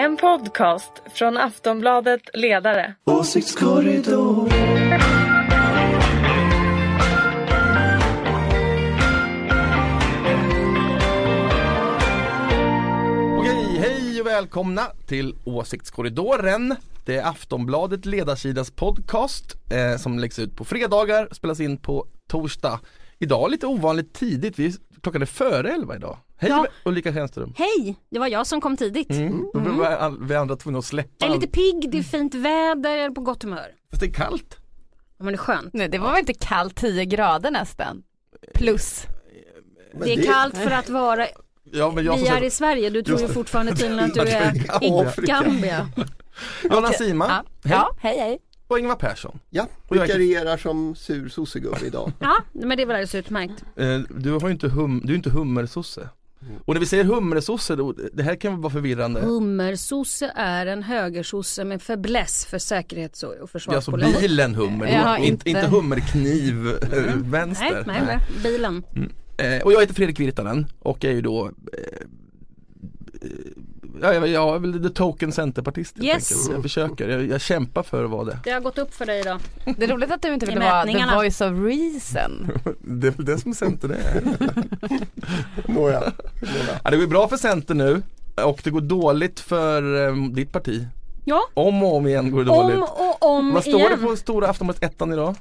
En podcast från Aftonbladet Ledare. Åsiktskorridor. Okej, hej och välkomna till Åsiktskorridoren. Det är Aftonbladet Ledarsidas podcast eh, som läggs ut på fredagar, spelas in på torsdag. Idag lite ovanligt tidigt, vi, klockan är före elva idag. Hej Ja. Ulrika Schenström. Hej, det var jag som kom tidigt. Mm. Då var all- vi andra tvungna att släppa. Jag är lite pigg, det är fint väder, jag är på gott humör. Fast det är kallt. Ja, men det är skönt. Nej det var väl inte kallt 10 grader nästan? Plus. det är kallt för att vara, Ja, men jag vi är i sagt, Sverige, du tror ju det. fortfarande tydligen att du är i. Gambia. Johanna Sima Ja. hej. ja, hej hej. Och Ingvar Persson. Ja, Och jag- vikarierar som sur sossegubbe idag. Ja, men det är väl alldeles utmärkt. Eh, du har ju inte hum, du är inte hummersosse. Och när vi säger hummersosse, då, det här kan vara förvirrande. Hummersosse är en högersosse med fäbless för säkerhets och Det är alltså försvarspolitik. bilen hummer, Ja, inte, inte- inte hummerkniv eh, Nej, vänster. nej, nej, bilen. Eh, och jag heter Fredrik Virtanen och är ju då eh, Ja, jag, jag är väl the token centerpartist helt Yes. Jag försöker, jag, jag kämpar för att vara det. Det har gått upp för dig idag. Det är roligt att du inte vill vara the voice of reason. Det är väl det som Centern är. Nåja. Ja, det går bra för Centern nu och det går dåligt för eh, ditt parti. Ja, Om och om igen går det dåligt. om och om Vad står igen. det på stora Aftonbladet ettan idag?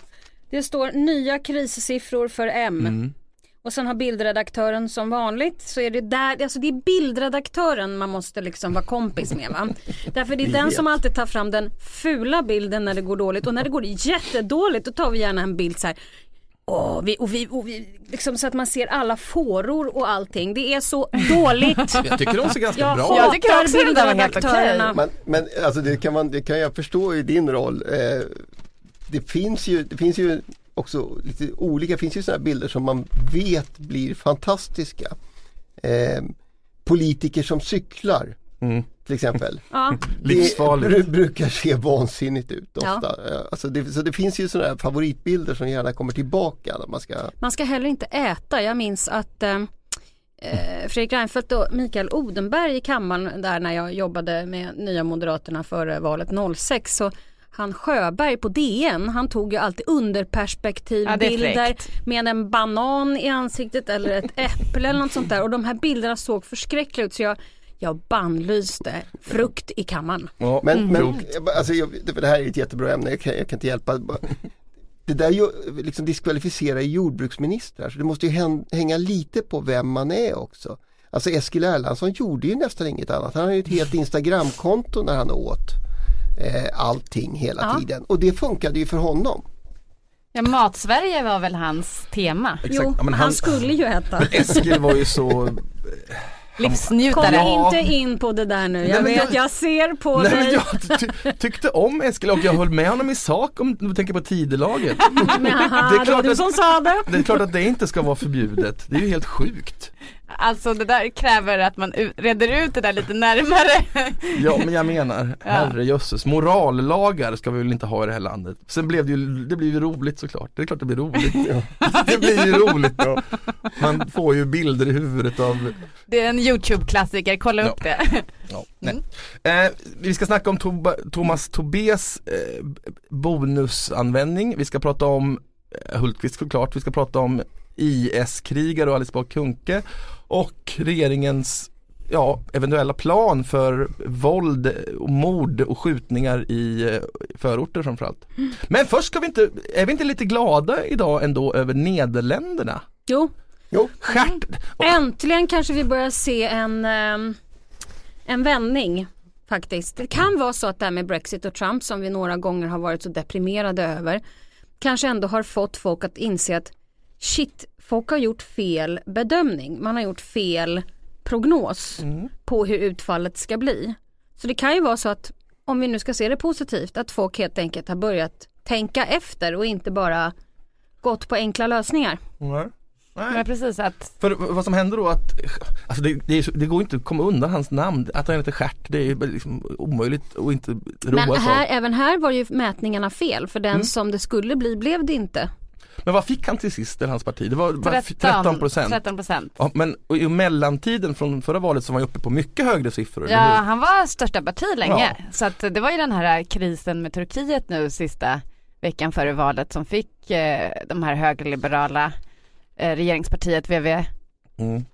Det står nya krissiffror för M. Mm. Och sen har bildredaktören som vanligt så är det där, alltså det är bildredaktören man måste liksom vara kompis med va. Därför det är den som alltid tar fram den fula bilden när det går dåligt och när det går jättedåligt då tar vi gärna en bild så här. Åh, vi, och vi, och vi, liksom så att man ser alla fåror och allting. Det är så dåligt. Jag tycker de ser ganska Jag bra Jag tycker också det där var helt. Men, men alltså det kan, man, det kan jag förstå i din roll. Eh, det, finns ju, det finns ju också lite olika, det finns ju sådana bilder som man vet blir fantastiska. Eh, politiker som cyklar Mm. till exempel. Ja. Livsfarligt. Det bru- brukar se vansinnigt ut Ja. ofta. Eh, Alltså det, så det finns ju sådana här favoritbilder som gärna kommer tillbaka. När man ska, Man ska heller inte äta. Jag minns att eh, eh, Fredrik Reinfeldt och Mikael Odenberg i kammaren där när jag jobbade med Nya Moderaterna före valet 06 så han Sjöberg på DN, han tog ju alltid Ja, underperspektivbilder fräckt. med en banan i ansiktet eller ett äpple eller något sånt där och de här bilderna såg förskräckliga ut så jag, jag bannlyste frukt i kammaren. Ja. Men, men Klokt. alltså, jag, det här är ett jättebra ämne, jag kan, jag kan inte hjälpa. Det där ju, liksom diskvalificerar jordbruksministrar, så det måste ju hän, hänga lite på vem man är också. Alltså Eskil Erlandsson gjorde ju nästan inget annat. Han hade ju ett helt Instagramkonto när han åt eh, allting hela Ja. tiden och det funkade ju för honom. Ja, Matsverige var väl hans tema. Exakt. Jo, Ja, men han, han- skulle ju äta. Eskil var ju så Kom Livsnjutare. Ja. inte in på det där nu. Jag Nej, vet, jag- jag ser på Nej, men dig. jag ty tyckte om Eskil och jag höll med honom i sak om du tänker på tidelaget. Men, haha, Det är det, var du att- som sa det. Det är klart att det inte ska vara förbjudet. Det är ju helt sjukt. Alltså det där kräver att man reder ut det där lite närmare. Ja men jag menar, herrejösses, morallagar ska vi väl inte ha i det här landet. Sen blev det ju, det blir ju roligt såklart. Det är klart det blir roligt. Det blir ju roligt. Man får ju bilder i huvudet av Det är en YouTube-klassiker, kolla upp det. Ja, nej. Eh, vi ska snacka om Toba, Thomas Tobés eh, bonusanvändning. Vi ska prata om eh, Hultqvist såklart. Vi ska prata om IS-krigare och Alice Bah Kuhnke och regeringens ja, eventuella plan för våld och mord och skjutningar i eh, förorter framförallt. Men först ska vi inte, är vi inte lite glada idag ändå över Nederländerna? Jo, Jo, Stjärt! äntligen kanske vi börjar se en, ehm, en vändning faktiskt. Det kan vara så att det här med Brexit och Trump som vi några gånger har varit så deprimerade över kanske ändå har fått folk att inse att shit, folk har gjort fel bedömning. Man har gjort fel prognos på hur utfallet ska bli. Så det kan ju vara så att om vi nu ska se det positivt att folk helt enkelt har börjat tänka efter och inte bara gått på enkla lösningar. Nej. Nej. Men precis att För vad som händer då att, alltså det, det, är, det går inte att komma undan hans namn, att han heter Stjärt, det är liksom omöjligt att inte roa Men här, av. även här var ju mätningarna fel för den Mm. som det skulle bli blev det inte. Men vad fick han till sist, eller hans parti? Det var bara 13 13 procent. 13 procent. Ja, men i mellantiden från förra valet så var han uppe på mycket högre siffror. Ja, han var största parti länge. Så att det var ju den här krisen med Turkiet nu sista veckan före valet som fick eh, de här högerliberala eh, regeringspartiet VVD, Mm.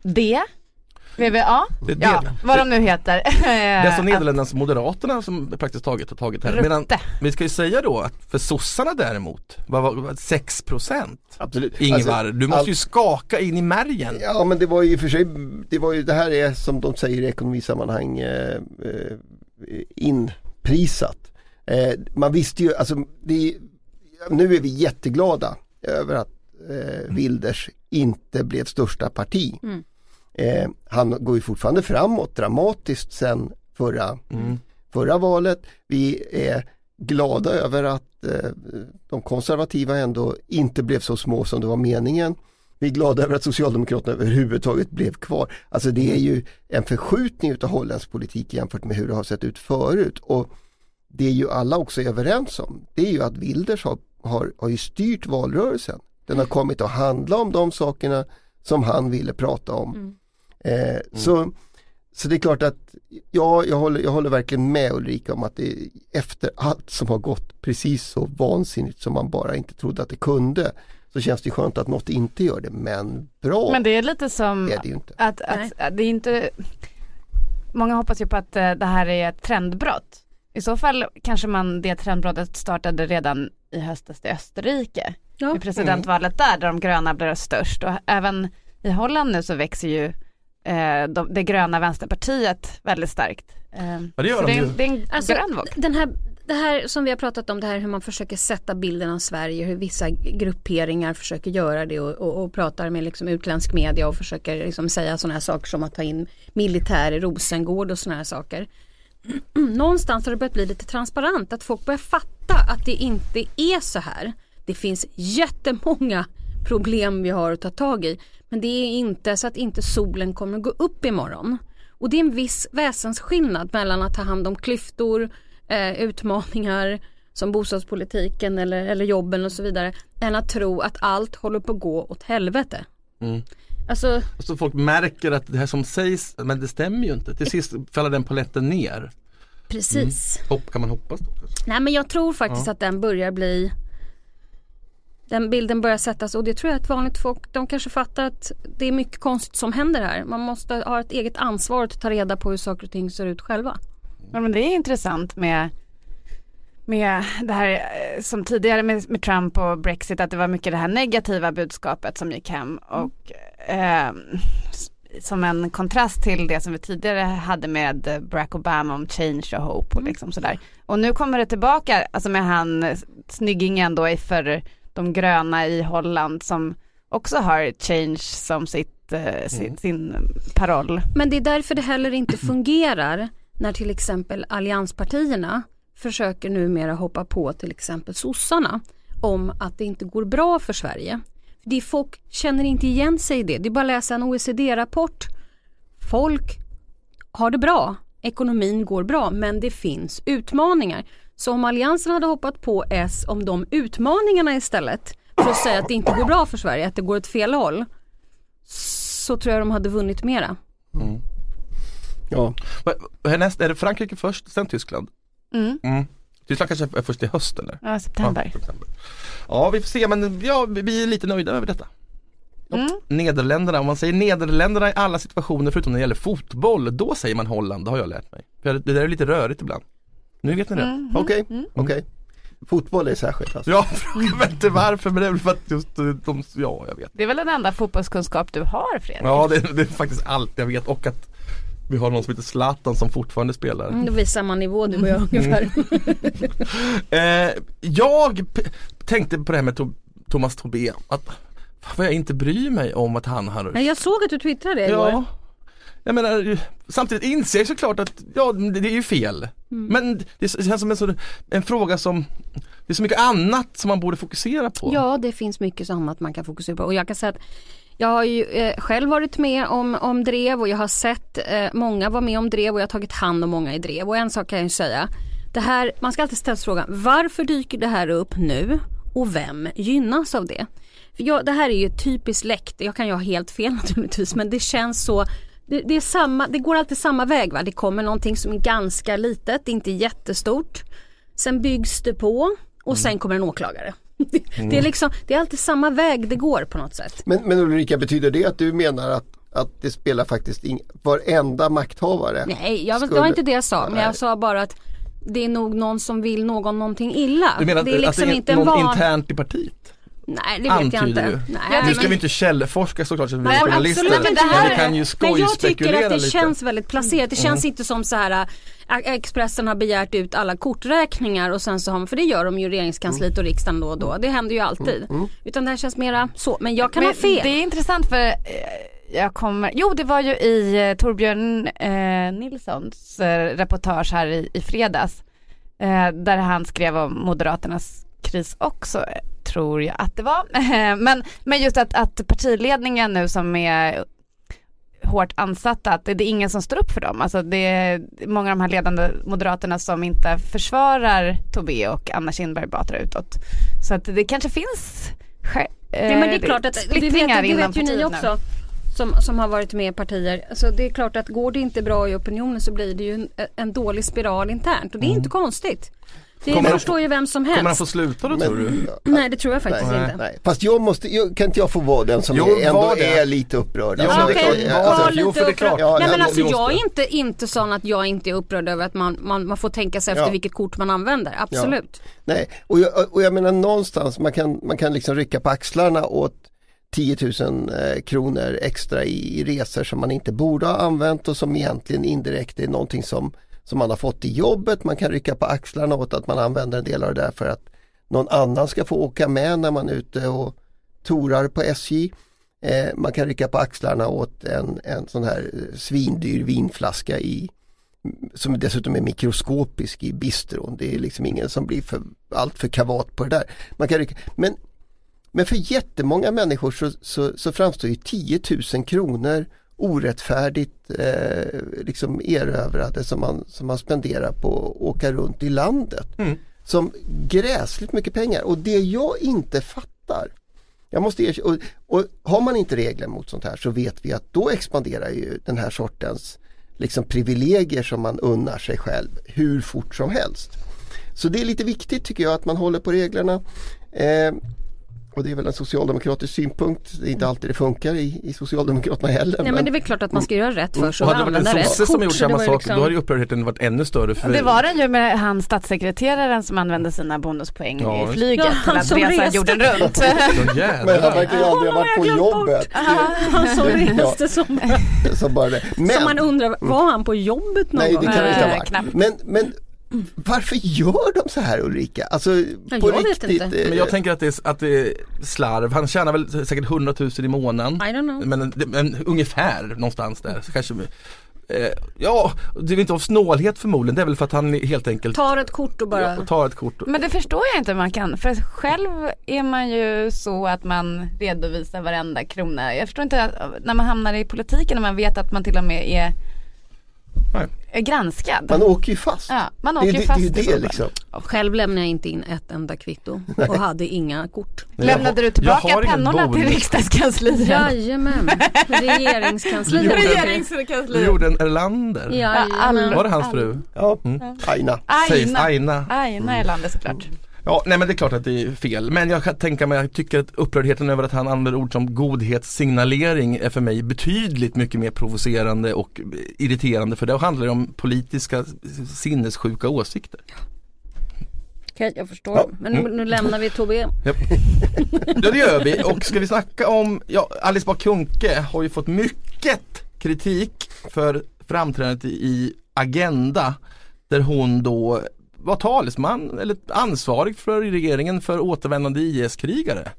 VVA, Det är det. ja vad de nu heter. Det är alltså Nederländernas Moderaterna som praktiskt taget har tagit här. Medan, vi ska ju säga då att för sossarna däremot, vad var vad- 6 procent? Absolut. Ingvar, Alltså, du måste allt- ju skaka in i märgen. Ja men det var ju i och för sig, det var ju, det här är som de säger i ekonomisammanhang eh, eh, inprisat. Eh, man visste ju, alltså det, nu är vi jätteglada över att eh, Wilders inte blev största parti. Mm. Eh, han går ju fortfarande framåt dramatiskt sen förra, Mm. förra valet. Vi är glada över att eh, de konservativa ändå inte blev så små som det var meningen. Vi är glada över att Socialdemokraterna överhuvudtaget blev kvar. Alltså det är ju en förskjutning utav holländsk politik jämfört med hur det har sett ut förut. Och det är ju alla också överens om, det är ju att Wilders har, har, har ju styrt valrörelsen. Den har kommit att handla om de sakerna som han ville prata om. Eh, så, så det är klart att ja, jag, håller, jag håller verkligen med Ulrika om att det efter allt som har gått precis så vansinnigt som man bara inte trodde att det kunde så känns det skönt att något inte gör det men bra Men det är lite som är det att, att, att det är inte Många hoppas ju på att eh, det här är ett trendbrott. I så fall kanske man det trendbrottet startade redan i höstas i Österrike. Ja. I presidentvalet där, där de gröna blir störst. Och även i Holland nu så växer ju eh, de, det gröna vänsterpartiet väldigt starkt. Eh, Ja, det gör de det, är, ju. det är en Alltså, grön våg. den här, det här som vi har pratat om, det här hur man försöker sätta bilden av Sverige, hur vissa grupperingar försöker göra det och, och, och pratar med liksom utländsk media och försöker liksom säga sådana här saker som att ta in militär i Rosengård och sådana här saker. Någonstans har det börjat bli lite transparent, att folk börjar fatta att det inte är så här. Det finns jättemånga problem vi har att ta tag i. Men det är inte så att inte solen kommer gå upp imorgon. Och det är en viss väsensskillnad mellan att ta hand om klyftor, eh, utmaningar som bostadspolitiken eller, eller jobben och så vidare. Än att tro att allt håller på att gå åt helvete. Mm. Alltså, Så folk märker att det här som sägs, men det stämmer ju inte. Till sist faller den paletten ner. precis. Hopp, kan man hoppas då? Nej men jag tror faktiskt att den börjar bli den bilden börjar sättas och det tror jag att vanligt folk de kanske fattar att det är mycket konstigt som händer här. Man måste ha ett eget ansvar att ta reda på hur saker och ting ser ut själva. Ja, men det är intressant med, med det här eh, som tidigare med, med Trump och Brexit, att det var mycket det här negativa budskapet som gick hem och eh, s- som en kontrast till det som vi tidigare hade med eh, Barack Obama om change och hope och liksom sådär. Och nu kommer det tillbaka, alltså med han eh, snyggingen då i för de gröna i Holland som också har change som sitt, eh, sin, sin paroll. Men det är därför det heller inte fungerar när till exempel allianspartierna försöker numera hoppa på till exempel sossarna om att det inte går bra för Sverige. Det folk känner inte igen sig i det. Det är bara att läsa en OECD-rapport. Folk har det bra. Ekonomin går bra men det finns utmaningar. Så om Alliansen hade hoppat på S om de utmaningarna istället för att säga att det inte går bra för Sverige, att det går åt fel håll så tror jag de hade vunnit mera. Ja. Vad- Härnäst, är det Frankrike först, sen Tyskland? Mm. Mm. Tyskland kanske är först i höst eller? Ja, september. Ja, september. Ja vi får se men ja, vi är lite nöjda över detta. Mm. Nederländerna, om man säger Nederländerna i alla situationer förutom när det gäller fotboll, då säger man Holland, det har jag lärt mig. För det där är lite rörigt ibland. Nu vet ni det. Mm. Okej, okej. Fotboll är särskilt alltså. Ja, fråga mig inte varför men det är väl för att just eh, de, ja jag vet. Det är väl den enda fotbollskunskap du har Fredrik? Ja det, det är faktiskt allt jag vet och att vi har någon som heter Zlatan som fortfarande spelar. Mm, då är vi samma nivå du och jag ungefär. Eh, jag tänkte på det här med to- Thomas Tobé, att vad jag inte bryr mig om att han har Men jag såg att du twittrade det igår. Ja, jag menar samtidigt inser jag såklart att ja, det, det är ju fel. Mm. Men det känns som en, så, en fråga som, det är så mycket annat som man borde fokusera på. Ja, det finns mycket annat man kan fokusera på. Och jag kan säga att jag har ju eh, själv varit med om, om drev och jag har sett eh, många vara med om drev och jag har tagit hand om många i drev. Och en sak kan jag ju säga. Det här, man ska alltid ställa sig frågan, varför dyker det här upp nu? och vem gynnas av det? För jag, det här är ju typiskt läkt, jag kan ju ha helt fel naturligtvis men det känns så det, det, är samma, det går alltid samma väg va? Det kommer någonting som är ganska litet, inte jättestort. Sen byggs det på och sen kommer en åklagare. Det, det, är liksom, det är alltid samma väg det går på något sätt. Men, men Ulrika, betyder det att du menar att, att det spelar faktiskt ing, varenda makthavare? Nej, jag, det skulle- var inte det jag sa. Men Nej. jag sa bara att det är nog någon som vill någon någonting illa. Du menar att det är liksom att det är inte en någon van... internt i partiet? Nej, det vet jag Antyder inte. du? Nej, Nu men- ska vi inte källforska såklart så vi Nej, är men journalister. absolut men. Det här vi kan ju Men jag tycker att det lite. känns väldigt placerat. Det känns inte som så här äh, Expressen har begärt ut alla korträkningar och sen så har för det gör de ju regeringskansliet och riksdagen då och då. Det händer ju alltid. Utan det här känns mera så. Men jag kan Men ha fel. Det är intressant för eh, jag kommer, jo det var ju i eh, Torbjörn eh, Nilssons eh, reportage här i, i fredags. Eh, där han skrev om Moderaternas kris också, tror jag att det var. men, men just att, att partiledningen nu som är hårt ansatta, att det, det är ingen som står upp för dem. Alltså det är många av de här ledande moderaterna som inte försvarar Tobé och Anna Kinberg Batra utåt. Så att det kanske finns sk- Ja men det är klart att det vet, det vet ju ni nu. också. Som, som har varit med i partier. Alltså det är klart att går det inte bra i opinionen så blir det ju en, en dålig spiral internt och det är inte konstigt. Det Kommer han- förstår ju vem som Kommer han helst. få sluta då Men- tror du? Nej det tror jag faktiskt Nej, inte. nej. Fast jag måste, jag, kan inte jag få vara den som Jo, är, ändå var det. är lite upprörd? Ja, Alltså, men Okej, det Ja, var alltså, jo, lite för det är klart. upprörd. Ja, Nej men ja, alltså jag är inte, inte sån att jag inte är upprörd över att man, man, man får tänka sig efter Ja. vilket kort man använder. Absolut. Nej, och jag, och jag menar någonstans, man kan, man kan liksom rycka på axlarna åt 10 000 eh, kronor extra i, i resor som man inte borde ha använt och som egentligen indirekt är någonting som, som man har fått i jobbet. Man kan rycka på axlarna åt att man använder en del av det där för att någon annan ska få åka med när man är ute och torar på SJ. Eh, man kan rycka på axlarna åt en, en sån här eh, svindyr vinflaska i som dessutom är mikroskopisk i bistron. Det är liksom ingen som blir för, allt för kavat på det där. Man kan rycka, men, men för jättemånga människor så, så, så framstår ju 10 000 kronor orättfärdigt eh, liksom erövrade som man, som man spenderar på att åka runt i landet. Mm. Som gräsligt mycket pengar och det jag inte fattar jag måste erkänna, och, och har man inte regler mot sånt här så vet vi att då expanderar ju den här sortens liksom privilegier som man unnar sig själv hur fort som helst. Så det är lite viktigt tycker jag att man håller på reglerna. Eh, och det är väl en socialdemokratisk synpunkt. Det är inte alltid det funkar i, i Socialdemokraterna heller. Nej men det är väl klart att man ska göra rätt för sig Och och hade det varit använda en rätt sosse som kort. gjort så samma sak liksom- då hade ju upprördheten varit ännu större. För Det var den ju med han statssekreteraren som använde sina bonuspoäng Ja, i flyget Ja, till han att som resa jorden runt. Så Men han verkar ju aldrig ha varit på jobbet. Han som reste som, Så bara det. som man Men, undrar, var han på jobbet någon nej gång? det kan inte ha Nej, varit. Men, men varför gör de så här Ulrika? Alltså Ja, på jag vet riktigt. inte. eh, Men jag tänker att det, är, att det är slarv. Han tjänar väl säkert 100 000 i månaden. I don't know. Men, men ungefär någonstans där. Så kanske, eh, ja, det är inte av snålhet förmodligen. Det är väl för att han helt enkelt Tar ett kort och bara... ja, tar ett kort. Men det förstår jag inte hur man kan. För själv är man ju så att man redovisar varenda krona. Jag förstår inte att- när man hamnar i politiken och man vet att man till och med är, Nej. granskad. Man åker ju fast. ja, man det, åker det, fast det det frågan. liksom. Själv lämnar jag inte in ett enda kvitto och hade inga kort. Men jag Lämnade du tillbaka pennorna till riksdagskansliet? Jajamän, regeringskansliet. Gjorde- Du Regeringskansliet. gjorde en Erlander. Jajamän. Var det hans fru? Ja, Mm. Aina. Aina. Aina. Aina Erlander såklart. Ja, nej men det är klart att det är fel. Men jag kan tänka mig, jag tycker att upprördheten över att han använder ord som godhetssignalering är för mig betydligt mycket mer provocerande och irriterande för det handlar om politiska sinnessjuka åsikter. Okej, jag förstår. Ja. Men nu, nu lämnar vi Tobbe. Ja det gör vi och ska vi snacka om, ja Alice Bah har ju fått mycket kritik för framträdandet i Agenda där hon då var talesman eller ansvarig för regeringen för återvändande IS-krigare.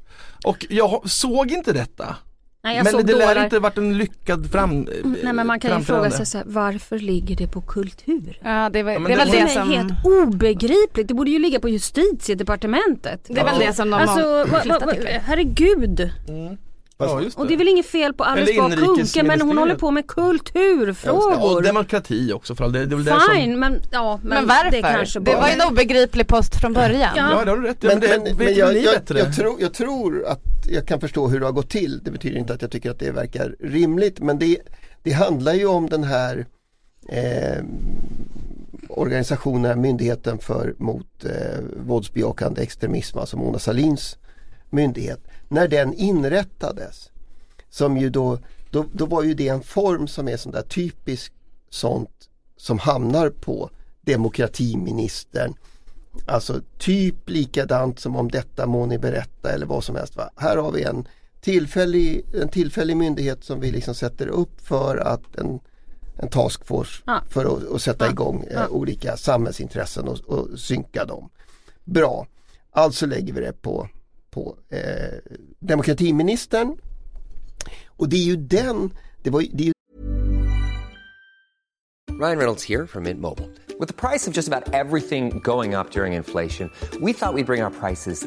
Och jag såg inte detta. Nej, jag men såg det lär dårar. inte varit en lyckad fram, Nej men man kan ju fråga sig så här, varför ligger det på kultur? Ja, det, var, Ja, men det är det väl var- det Det är som... helt obegripligt. Det borde ju ligga på justitiedepartementet. Det är väl det som de Alltså, har va, va, herregud. Mm. Ja, just Och det är väl inget fel på Alice Bah Kuhnke men hon håller på med Ja, kulturfrågor. och demokrati också för all del. Det är väl det som... Fine, men, ja, men, Men varför? det kanske bara... det var ju en obegriplig post från början. Ja. Ja det har du rätt i. Men, Men, det men, men jag, jag, bättre. jag, tror, jag tror att jag kan förstå hur det har gått till. Det betyder inte att jag tycker att det verkar rimligt men det, det handlar ju om den här eh, organisationen, myndigheten för mot eh, våldsbejakande extremism, alltså Mona Salins myndighet. När den inrättades, som ju då, då, då var ju det en form som är sån där typisk sånt som hamnar på demokratiministern. Alltså typ likadant som om detta må ni berätta eller vad som helst. Va? Här har vi en tillfällig, en tillfällig myndighet som vi liksom sätter upp för att en, en taskforce Ja. för att, att sätta igång eh, olika samhällsintressen och, och synka dem. Bra, alltså lägger vi det på, på eh, demokratiministern. Och det är ju den, det, var, det är ju Ryan Reynolds här från Mint Mobile. priset the price allt just about everything going up during inflation, we thought we'd bring our prices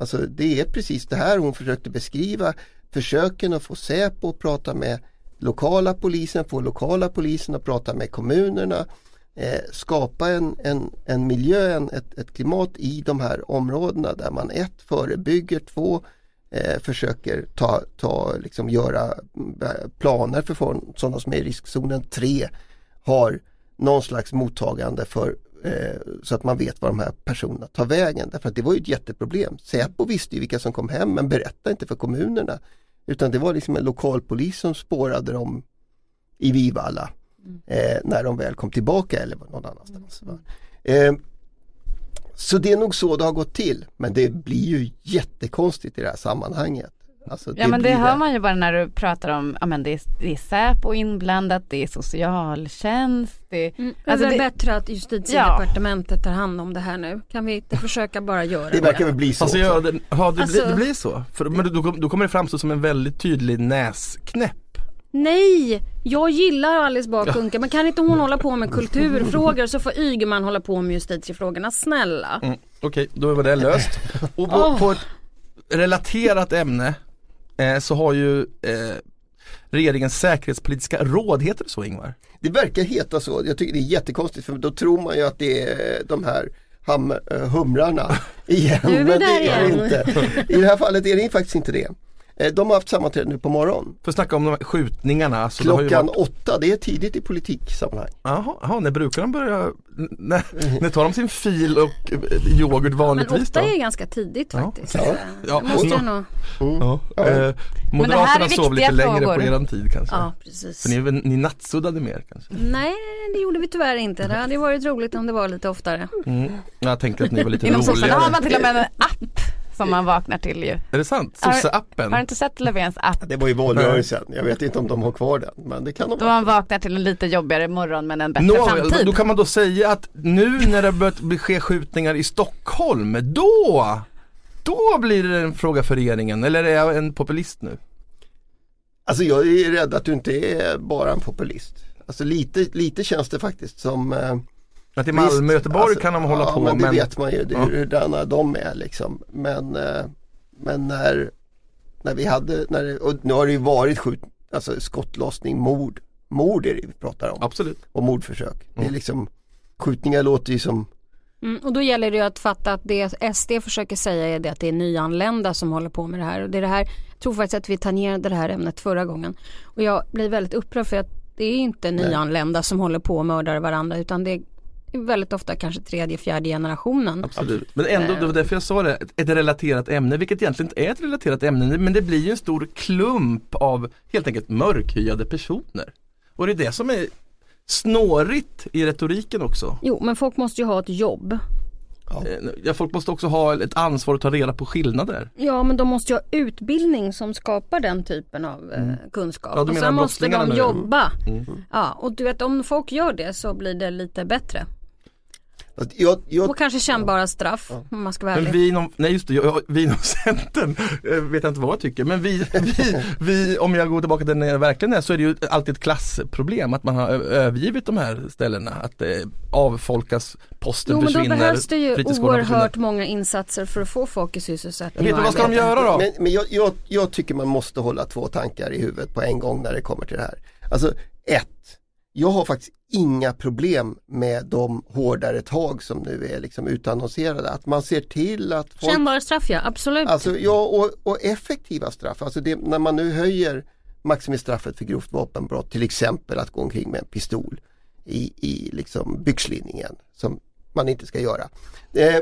Alltså det är precis det här hon försökte beskriva. Försöken att få Säpo att prata med lokala polisen, få lokala polisen att prata med kommunerna. Eh, skapa en, en, en miljö, en, ett, ett klimat i de här områdena där man ett förebygger, två eh, försöker ta, ta, liksom göra eh, planer för sådana som är i riskzonen, tre har någon slags mottagande för eh, så att man vet var de här personerna tar vägen. Därför att det var ju ett jätteproblem. Säpo visste ju vilka som kom hem men berättade inte för kommunerna. Utan det var liksom en lokalpolis som spårade dem i Vivalla eh, när de väl kom tillbaka eller någon annanstans. Va? Eh, så det är nog så det har gått till. Men det blir ju jättekonstigt i det här sammanhanget. Alltså, Ja men det hör man ju bara när du pratar om, ja men det är, det är Säpo inblandat, det är socialtjänst, det är, Mm, det är alltså det, bättre att justitiedepartementet tar hand om det här nu. Kan vi inte försöka bara göra Det verkar väl bli så. Alltså, ja, det, ja, det, Alltså- blir, det blir så. För, men då, då kommer det framstå som en väldigt tydlig näsknäpp. Nej, jag gillar Alice Bah Kuhnke men kan inte hon hålla på med kulturfrågor så får Ygeman hålla på med justitiefrågorna, snälla. Mm, Okej, då var det löst. Och på, Åh. på ett relaterat ämne eh, så har ju eh, regeringens säkerhetspolitiska råd, heter det så Ingvar? Det verkar heta så. Jag tycker det är jättekonstigt för då tror man ju att det är de här ham, eh, humrarna igen. Men där det är det igen. inte. I det här fallet är det faktiskt inte det. Eh, De har haft sammanträde nu på morgonen. För att snacka om de här skjutningarna. Alltså, det har ju Klockan varit- åtta, det är tidigt i politiksammanhang. Jaha, när brukar de börja, när, när tar de sin fil och eh, yoghurt Men vanligtvis då? åtta är ganska tidigt Ja. faktiskt. Ja. Ja, Det måste jag nog. Ja. Ja. Eh, här Moderaterna är sov lite längre på frågor. eran tid kanske. Ja, precis. För ni, ni nattsuddade mer kanske? Nej, det gjorde vi tyvärr inte. Det hade varit roligt om det var lite oftare. Mm. Jag tänkte att ni var lite inom sossarna har roligare. man till och med en app som man vaknar till ju. Är det sant? Har- Sosse-appen? Har du inte sett Löfvens app? Det var ju valrörelsen. Jag vet inte om de har kvar den. Men det kan de Då man vaknar till en lite jobbigare morgon men en bättre Nå, framtid. då kan man då säga att nu när det börjat bli- ske skjutningar i Stockholm, då då blir det en fråga för regeringen, eller är jag en populist nu? Alltså jag är rädd att du inte är bara en populist. Alltså lite, lite känns det faktiskt som eh, Att i Malmö och Göteborg alltså, kan de hålla ja, på men det men vet man ju det, Ja. hur hurdana de är liksom. Men, eh, men när, när vi hade, när det, och nu har det ju varit skjut, alltså skottlossning, mord. Mord är det vi pratar om. absolut. Och mordförsök. Det är Mm. liksom, skjutningar låter ju som Mm, och då gäller det ju att fatta att det SD försöker säga är det att det är nyanlända som håller på med det här. Och det är det här, jag tror faktiskt att vi tangerade det här ämnet förra gången. Och jag blir väldigt upprörd för att det är inte nyanlända som håller på och mördar varandra utan det är väldigt ofta kanske tredje, fjärde generationen. Absolut. Men ändå, det var därför jag sa det, ett- relaterat ämne, vilket egentligen inte är ett relaterat ämne, men det blir ju en stor klump av helt enkelt mörkhyade personer. Och det är det som är snårigt i retoriken också. Jo men folk måste ju ha ett jobb. Eh, Ja, folk måste också ha ett ansvar att ta reda på skillnader. Ja men de måste ju ha utbildning som skapar den typen av eh, kunskap. Ja, och sen måste de nu? jobba. Ja och du vet om folk gör det så blir det lite bättre. Jag, jag, Och kanske kännbara straff om man ska vara Men vi inom, nej just det, jag, jag- vi inom Centern eh, vet jag inte vad jag tycker. Men vi, vi, vi, om jag går tillbaka till när det verkligen är så är det ju alltid ett klassproblem att man har övergivit de här ställena. Att det avfolkas, posten Jo men då försvinner, behövs det ju oerhört försvinner. många insatser för att få folk i sysselsättning Jag vet, vad ska de göra då? Men, men jag, jag, jag tycker man måste hålla två tankar i huvudet på en gång när det kommer till det här. Alltså ett, jag har faktiskt inga problem med de hårdare tag som nu är liksom utannonserade. Att man ser till att folk Kännbara straff ja, absolut. Alltså, ja, och, och effektiva straff. Alltså det, när man nu höjer maximistraffet för grovt vapenbrott, till exempel att gå omkring med en pistol i, i liksom byxlinningen, som man inte ska göra. Eh,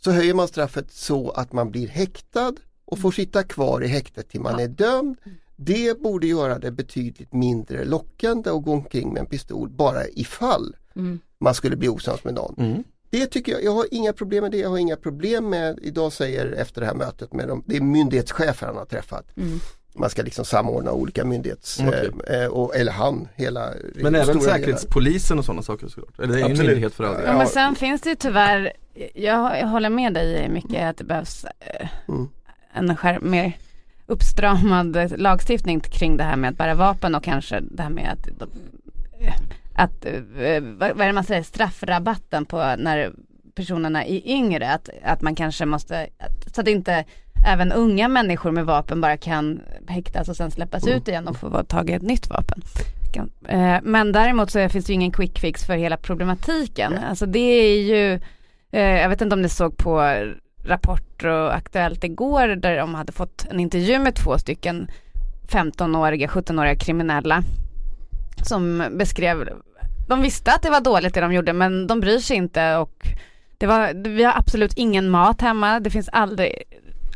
så höjer man straffet så att man blir häktad och får sitta kvar i häktet till man är dömd. Det borde göra det betydligt mindre lockande att gå omkring med en pistol bara ifall man skulle bli osams med någon. Det tycker jag, jag har inga problem med det, jag har inga problem med, idag säger efter det här mötet med de, det är myndighetschefer han har träffat. Man ska liksom samordna olika myndighets, Okej. eh, eh, och, eller han, hela Men även stora delar. säkerhetspolisen och sådana saker såklart. Eller det är ju en Absolut. myndighet för all. Ja, men sen finns det ju tyvärr, jag, jag håller med dig i mycket att det behövs eh, Mm. en skär, mer uppstramad lagstiftning kring det här med att bära vapen och kanske det här med att, att eh, vad är det man säger, straffrabatten på när personerna är yngre, att, att man kanske måste, så att inte även unga människor med vapen bara kan häktas och sen släppas ut igen och få tag i ett nytt vapen. Eh, Men däremot så finns det ju ingen quick fix för hela problematiken. Alltså det är ju, eh, jag vet inte om ni såg på Rapport och Aktuellt igår där de hade fått en intervju med två stycken 15-åriga, 17-åriga kriminella som beskrev, de visste att det var dåligt det de gjorde men de bryr sig inte och det var, vi har absolut ingen mat hemma, det finns aldrig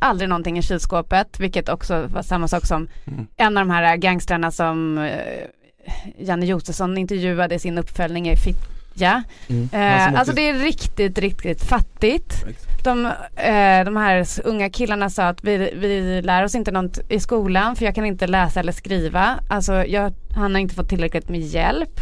aldrig någonting i kylskåpet, vilket också var samma sak som en av de här gangstrarna som eh, Janne Josefsson intervjuade i sin uppföljning i Fittja. Mm. Eh, alltså det är riktigt, riktigt fattigt. De, eh, de här unga killarna sa att vi, vi lär oss inte något i skolan för jag kan inte läsa eller skriva. Alltså jag, han har inte fått tillräckligt med hjälp.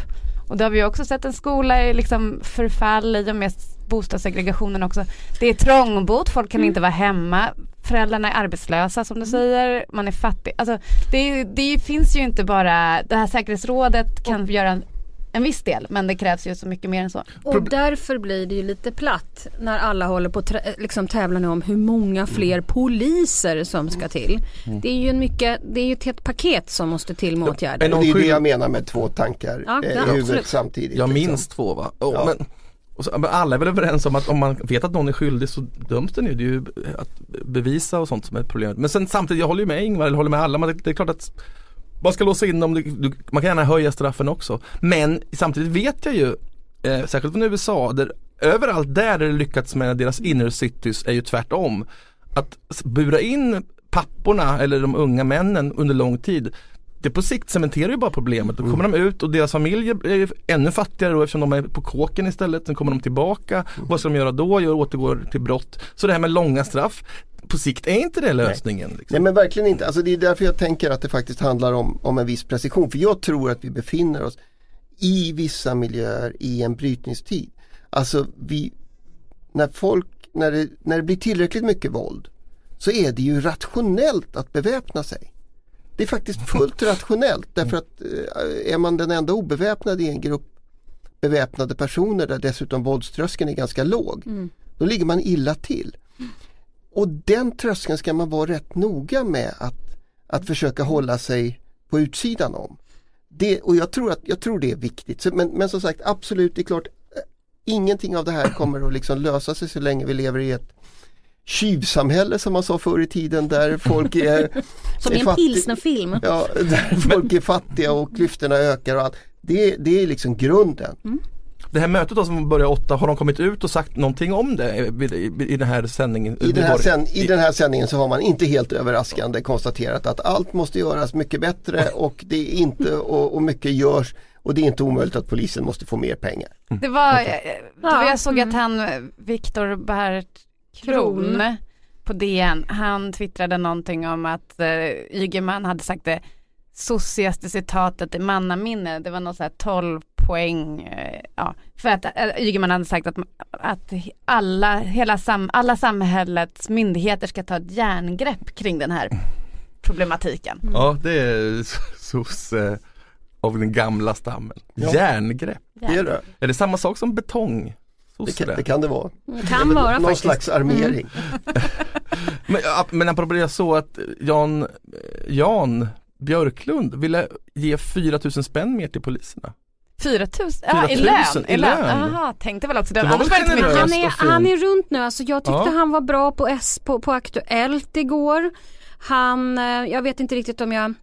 Och det har vi också sett en skola i liksom förfall i och med bostadssegregationen också. Det är trångbott, folk kan inte vara hemma. Föräldrarna är arbetslösa som du säger, man är fattig. Alltså det, det finns ju inte bara, det här säkerhetsrådet kan göra en, en viss del men det krävs ju så mycket mer än så. Och därför blir det ju lite platt när alla håller på att liksom tävla nu om hur många fler poliser som ska till. Det är ju en mycket, det är ju ett helt paket som måste till med åtgärder. en Och det är det jag menar med två tankar Ja, eh, i huvudet absolut. samtidigt. Ja liksom. minst två va? Oh, Ja. men, och så, men alla är väl överens om att om man vet att någon är skyldig så döms den ju. Det är ju att bevisa och sånt som är problemet. Men sen samtidigt, jag håller ju med Ingvar, jag håller med alla. Men det, det är klart att man ska låsa in dem, du, du, man kan gärna höja straffen också. Men samtidigt vet jag ju, eh, särskilt från USA, där överallt där det lyckats med deras inner cities är ju tvärtom. Att bura in papporna eller de unga männen under lång tid det på sikt cementerar ju bara problemet. Då kommer de ut och deras familjer är ännu fattigare då eftersom de är på kåken istället. Sen kommer de tillbaka. Vad ska de göra då? Gör återgår till brott. Så det här med långa straff, på sikt är inte det lösningen. Liksom. Nej men verkligen inte. Alltså det är därför jag tänker att det faktiskt handlar om, om en viss precision. För jag tror att vi befinner oss i vissa miljöer i en brytningstid. Alltså vi, när folk, när det, när det blir tillräckligt mycket våld så är det ju rationellt att beväpna sig. Det är faktiskt fullt rationellt därför att eh, är man den enda obeväpnade i en grupp beväpnade personer där dessutom våldströskeln är ganska låg, då ligger man illa till. Och den tröskeln ska man vara rätt noga med att, att försöka hålla sig på utsidan om. Det, och jag tror, att, jag tror det är viktigt. Så, men, men som sagt absolut, det är klart eh, ingenting av det här kommer att liksom lösa sig så länge vi lever i ett tjuvsamhälle som man sa förr i tiden där folk är, Som är en pilsnerfilm. Ja, där folk är fattiga och klyftorna ökar och allt. Det, det är liksom grunden. Det här mötet då som börjar åtta, har de kommit ut och sagt någonting om det i, i, i den här sändningen? I den, här sänd, I den här sändningen så har man inte helt överraskande konstaterat att allt måste göras mycket bättre och det är inte och, och mycket görs Och det är inte omöjligt att polisen måste få mer pengar. Det var, eh, var Ja, jag såg mm. att han, eh, Viktor Bert Kron Kron. på DN, han twittrade någonting om att eh, Ygeman hade sagt det sossigaste citatet i mannaminne, det var något så här 12 poäng, eh, ja, för att eh, Ygeman hade sagt att, att alla, hela sam, alla samhällets myndigheter ska ta ett järngrepp kring den här problematiken. Ja det är sosse av den gamla stammen. Ja. Järngrepp. Det är det. Är det samma sak som betong? Det Sosse kan, det kan det vara. Det kan vara Någon faktiskt. slags armering. Men, ja, men apropå det så att Jan, Jan Björklund ville ge 4000 spänn mer till poliserna. 4 000, ja i 4 000 lön. i lön. Tänkte väl också det. Det var väl generöst. Han är, han är runt nu, alltså jag tyckte Ja. han var bra på, S, på, på Aktuellt igår. Han, eh, jag vet inte riktigt om jag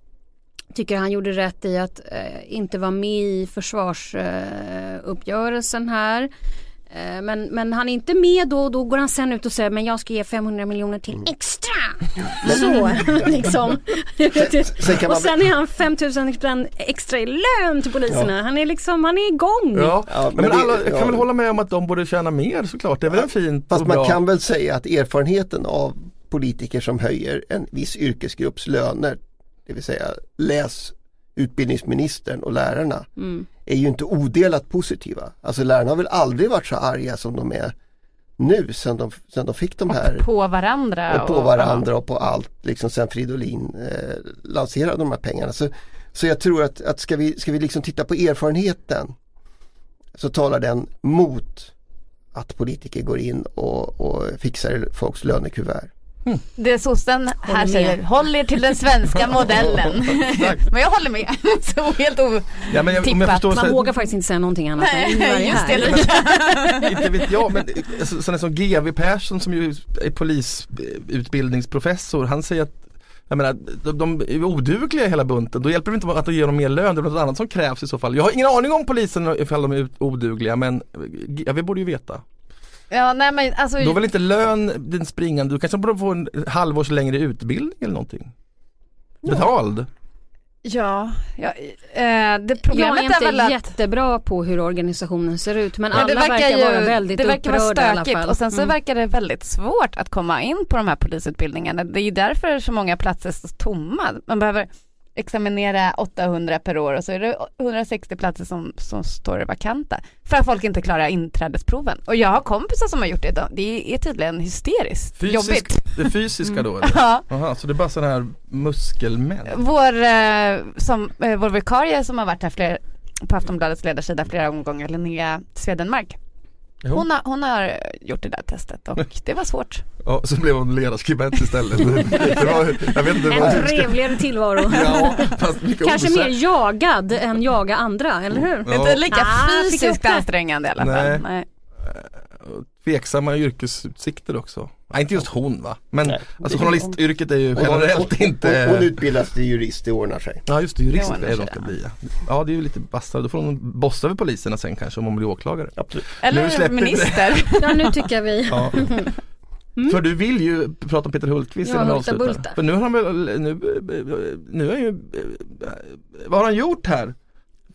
tycker han gjorde rätt i att eh, inte vara med i försvarsuppgörelsen eh, här. Eh, men, men han är inte med då och då går han sen ut och säger men jag ska ge 500 miljoner till extra. Så liksom. Sen man och sen är han 5000 spänn extra i lön till poliserna. Han är liksom, han är igång. Ja, Ja, men, men det- alla, jag kan ja. väl hålla med om att de borde tjäna mer såklart. Det är väl en fint Fast och man bra. kan väl säga att erfarenheten av politiker som höjer en viss yrkesgrupps löner, det vill säga läs utbildningsministern och lärarna, Mm. är ju inte odelat positiva. Alltså lärarna har väl aldrig varit så arga som de är nu sen de, sen de fick de här På varandra. och på varandra och på allt liksom sen Fridolin eh, lanserade de här pengarna. Så, så jag tror att, att ska, vi, ska vi liksom titta på erfarenheten så talar den mot att politiker går in och, och fixar folks lönekuvert. Det sossen här med. säger, håll er till den svenska modellen. men jag håller med. så helt. Ja, men jag, om jag förstår, Man så, vågar faktiskt inte säga någonting annat. är just det. inte vet jag, men alltså, sådana som GW Persson som ju är polisutbildningsprofessor, han säger att jag menar, de, de är odugliga hela bunten. Då hjälper det inte att ge dem mer lön, det är något annat som krävs i så fall. Jag har ingen aning om polisen ifall de är odugliga men vi borde ju veta. Ja, nej men alltså. Då är väl inte lön den springande, du kanske borde få en halvårs längre utbildning eller någonting? Betald? Ja, ja eh, det Jag är problemet är, väl inte att jättebra på hur organisationen ser ut men Ja, alla verkar, vara väldigt det verkar vara upprörda i alla stökigt fall. och sen så Mm. verkar det väldigt svårt att komma in på de här polisutbildningarna. Det är ju därför så många platser står tomma. Man behöver examinera 800 per år och så är det 160 platser som, som står vakanta. För att folk inte klarar inträdesproven. Och jag har kompisar som har gjort det. idag. Det är tydligen hysteriskt jobbigt. det fysiska då eller? Ja. Aha, så det är bara sådana här muskelmän? Vår, eh, som, eh, vår vikarie som har varit här fler, på Aftonbladets ledarsida flera omgångar, Linnea Swedenmark. Hon har, hon har gjort det där testet och det var svårt. Ja, så blev hon ledarskribent istället. det var, jag vet inte En trevligare tillvaro. Ja, Kanske mer jagad än jaga andra, eller hur? Ja. Inte lika Ah, fysiskt ansträngande i alla fall. Nej. Nej. Tveksamma yrkesutsikter också. Nej inte just hon va, men Nej, alltså det- journalistyrket är ju generellt inte Hon, hon utbildas till jurist, det ordnar sig. Ja just det, jurist Jo, är det de ska bli ja. Ja det är ju lite bastard, då får hon bossa över poliserna sen kanske om hon blir åklagare Absolut. Nu Eller det. minister. Ja nu tycker jag vi. ja. För du vill ju prata om Peter Hultqvist Ja, innan vi avslutar. Bulta. För nu har han väl, nu, nu är ju, vad har han gjort här?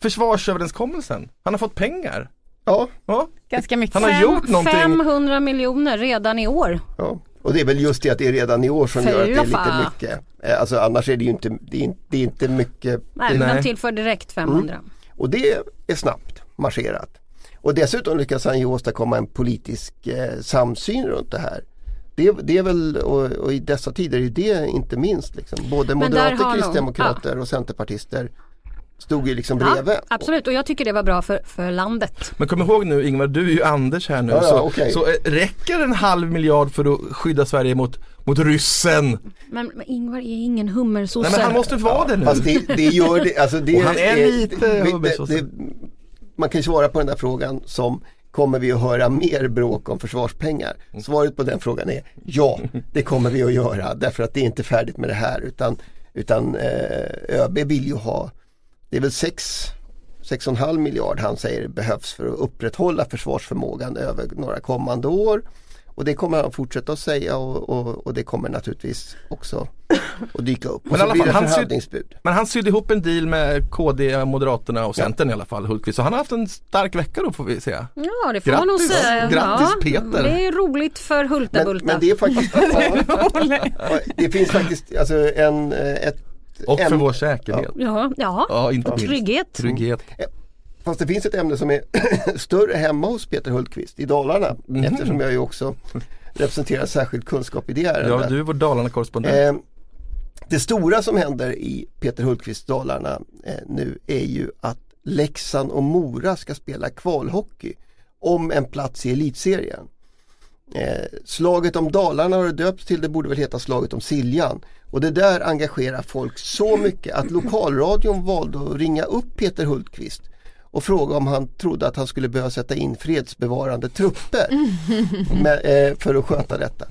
Försvarsöverenskommelsen, han har fått pengar. Ja, Ja, Ganska mycket. han har gjort någonting. 500 miljoner redan i år. ja. Och det är väl just det att det är redan i år som gör att det är lite mycket. Eh, Alltså annars är det ju inte, det är inte, det är inte mycket. Nej, Nej. de tillför direkt 500. Och det är snabbt marscherat. Och dessutom lyckas han ju åstadkomma en politisk eh, samsyn runt det här. Det, det är väl, och, och i dessa tider är det inte minst. Liksom. Både moderater, kristdemokrater och centerpartister stod ju liksom Ja, bredvid. absolut, och jag tycker det var bra för, för landet. Men kom ihåg nu Ingvar, du är ju Anders här nu. Ja, ja, så okej. så eh, räcker en halv miljard för att skydda Sverige mot, mot ryssen? Men, men Ingvar är ingen hummersosse. Nej men han måste vara det nu. Fast det, det gör det, alltså det Och han är lite det, hummersosse. Man kan ju svara på den där frågan som Kommer vi att höra mer bråk om försvarspengar? Svaret på den frågan är ja, det kommer vi att göra därför att det är inte färdigt med det här utan, utan eh, ÖB vill ju ha, det är väl 6 6,5 miljard han säger behövs för att upprätthålla försvarsförmågan över några kommande år. Och det kommer han fortsätta att säga och, och, och det kommer naturligtvis också att dyka upp. Och Men så blir fall, det han ser- förhandlingsbud. Men han sydde ihop en deal med KD, Moderaterna och Centern i alla fall, Hultqvist. Så han har haft en stark vecka då får vi se. Ja det får man nog Grattis. säga. Grattis, ja, Peter. Det är roligt för Men, Hulta-Bulta. men det är faktiskt, ja, det finns faktiskt alltså en, eh, ett Och för ämne- vår säkerhet. Ja, ja. Ja, inte trygghet. Trygghet. Fast det finns ett ämne som är större hemma hos Peter Hultqvist i Dalarna Mhm. eftersom jag ju också representerar särskild kunskap i det ärendet. Ja, du är vår Dalarna-korrespondent. Eh, det stora som händer i Peter Hultqvists Dalarna eh, nu är ju att Leksand och Mora ska spela kvalhockey om en plats i elitserien. Eh, slaget om Dalarna har det döpts till, det borde väl heta slaget om Siljan. Och det där engagerar folk så mycket att lokalradion valde att ringa upp Peter Hultqvist och fråga om han trodde att han skulle behöva sätta in fredsbevarande trupper med, eh, för att sköta detta.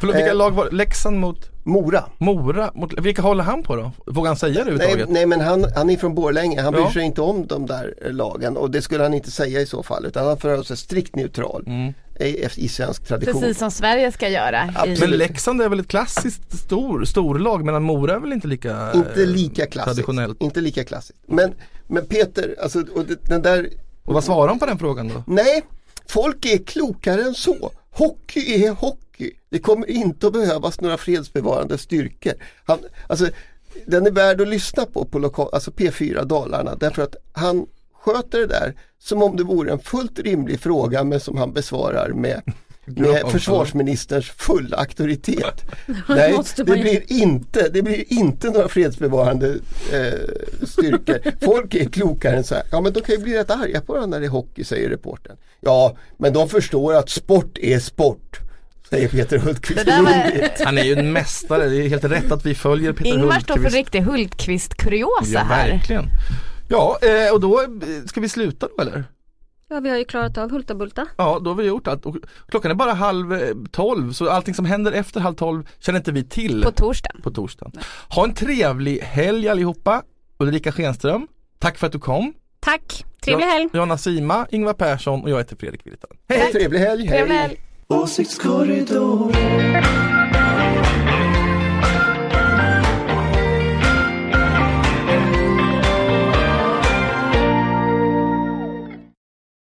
Förlåt, vilka eh, lag var? Leksand mot Mora. Mora? Mot, vilka håller han på då? Vågar han säga det Nej, överhuvudtaget? nej men han, han är från Borlänge, han bryr Ja. sig inte om de där lagen och det skulle han inte säga i så fall utan han förhåller sig strikt neutral Mm. I, i svensk tradition. Precis som Sverige ska göra. I, Absolut. Men Leksand är väl ett klassiskt stor, storlag medan Mora är väl inte lika Inte eh, lika klassiskt. traditionellt. Inte lika klassiskt. Men, men Peter, alltså och den där Och vad svarar han på den frågan då? Nej, folk är klokare än så. Hockey är hockey. Det kommer inte att behövas några fredsbevarande styrkor. Han, alltså, den är värd att lyssna på på lokal, alltså P4 Dalarna därför att han sköter det där som om det vore en fullt rimlig fråga men som han besvarar med, med försvarsministerns fulla auktoritet. Nej, det blir inte, det blir inte några fredsbevarande eh, styrkor. Folk är klokare än så här. Ja men de kan ju bli rätt arga på varandra när det är hockey säger reportern. Ja men de förstår att sport är sport. Säger Peter Hultqvist. Var- Han är ju en mästare, det är helt rätt att vi följer Peter Ingmar står för Hultqvist. riktig Hultqvist-kuriosa Ja, här. verkligen. Ja, eh, och då eh, ska vi sluta då eller? Ja vi har ju klarat av Hulta-Bulta. Ja, då har vi gjort allt. Och klockan är bara halv eh, tolv, så allting som händer efter halv tolv känner inte vi till På torsdagen. på torsdagen. Ha en trevlig helg allihopa. Ulrika Schenström, tack för att du kom. Tack, trevlig helg. Jag, Johanna Sima, Ingvar Persson och jag heter Fredrik Virtanen. Hej, trevlig helg. Trevlig helg. Åsiktskorridoren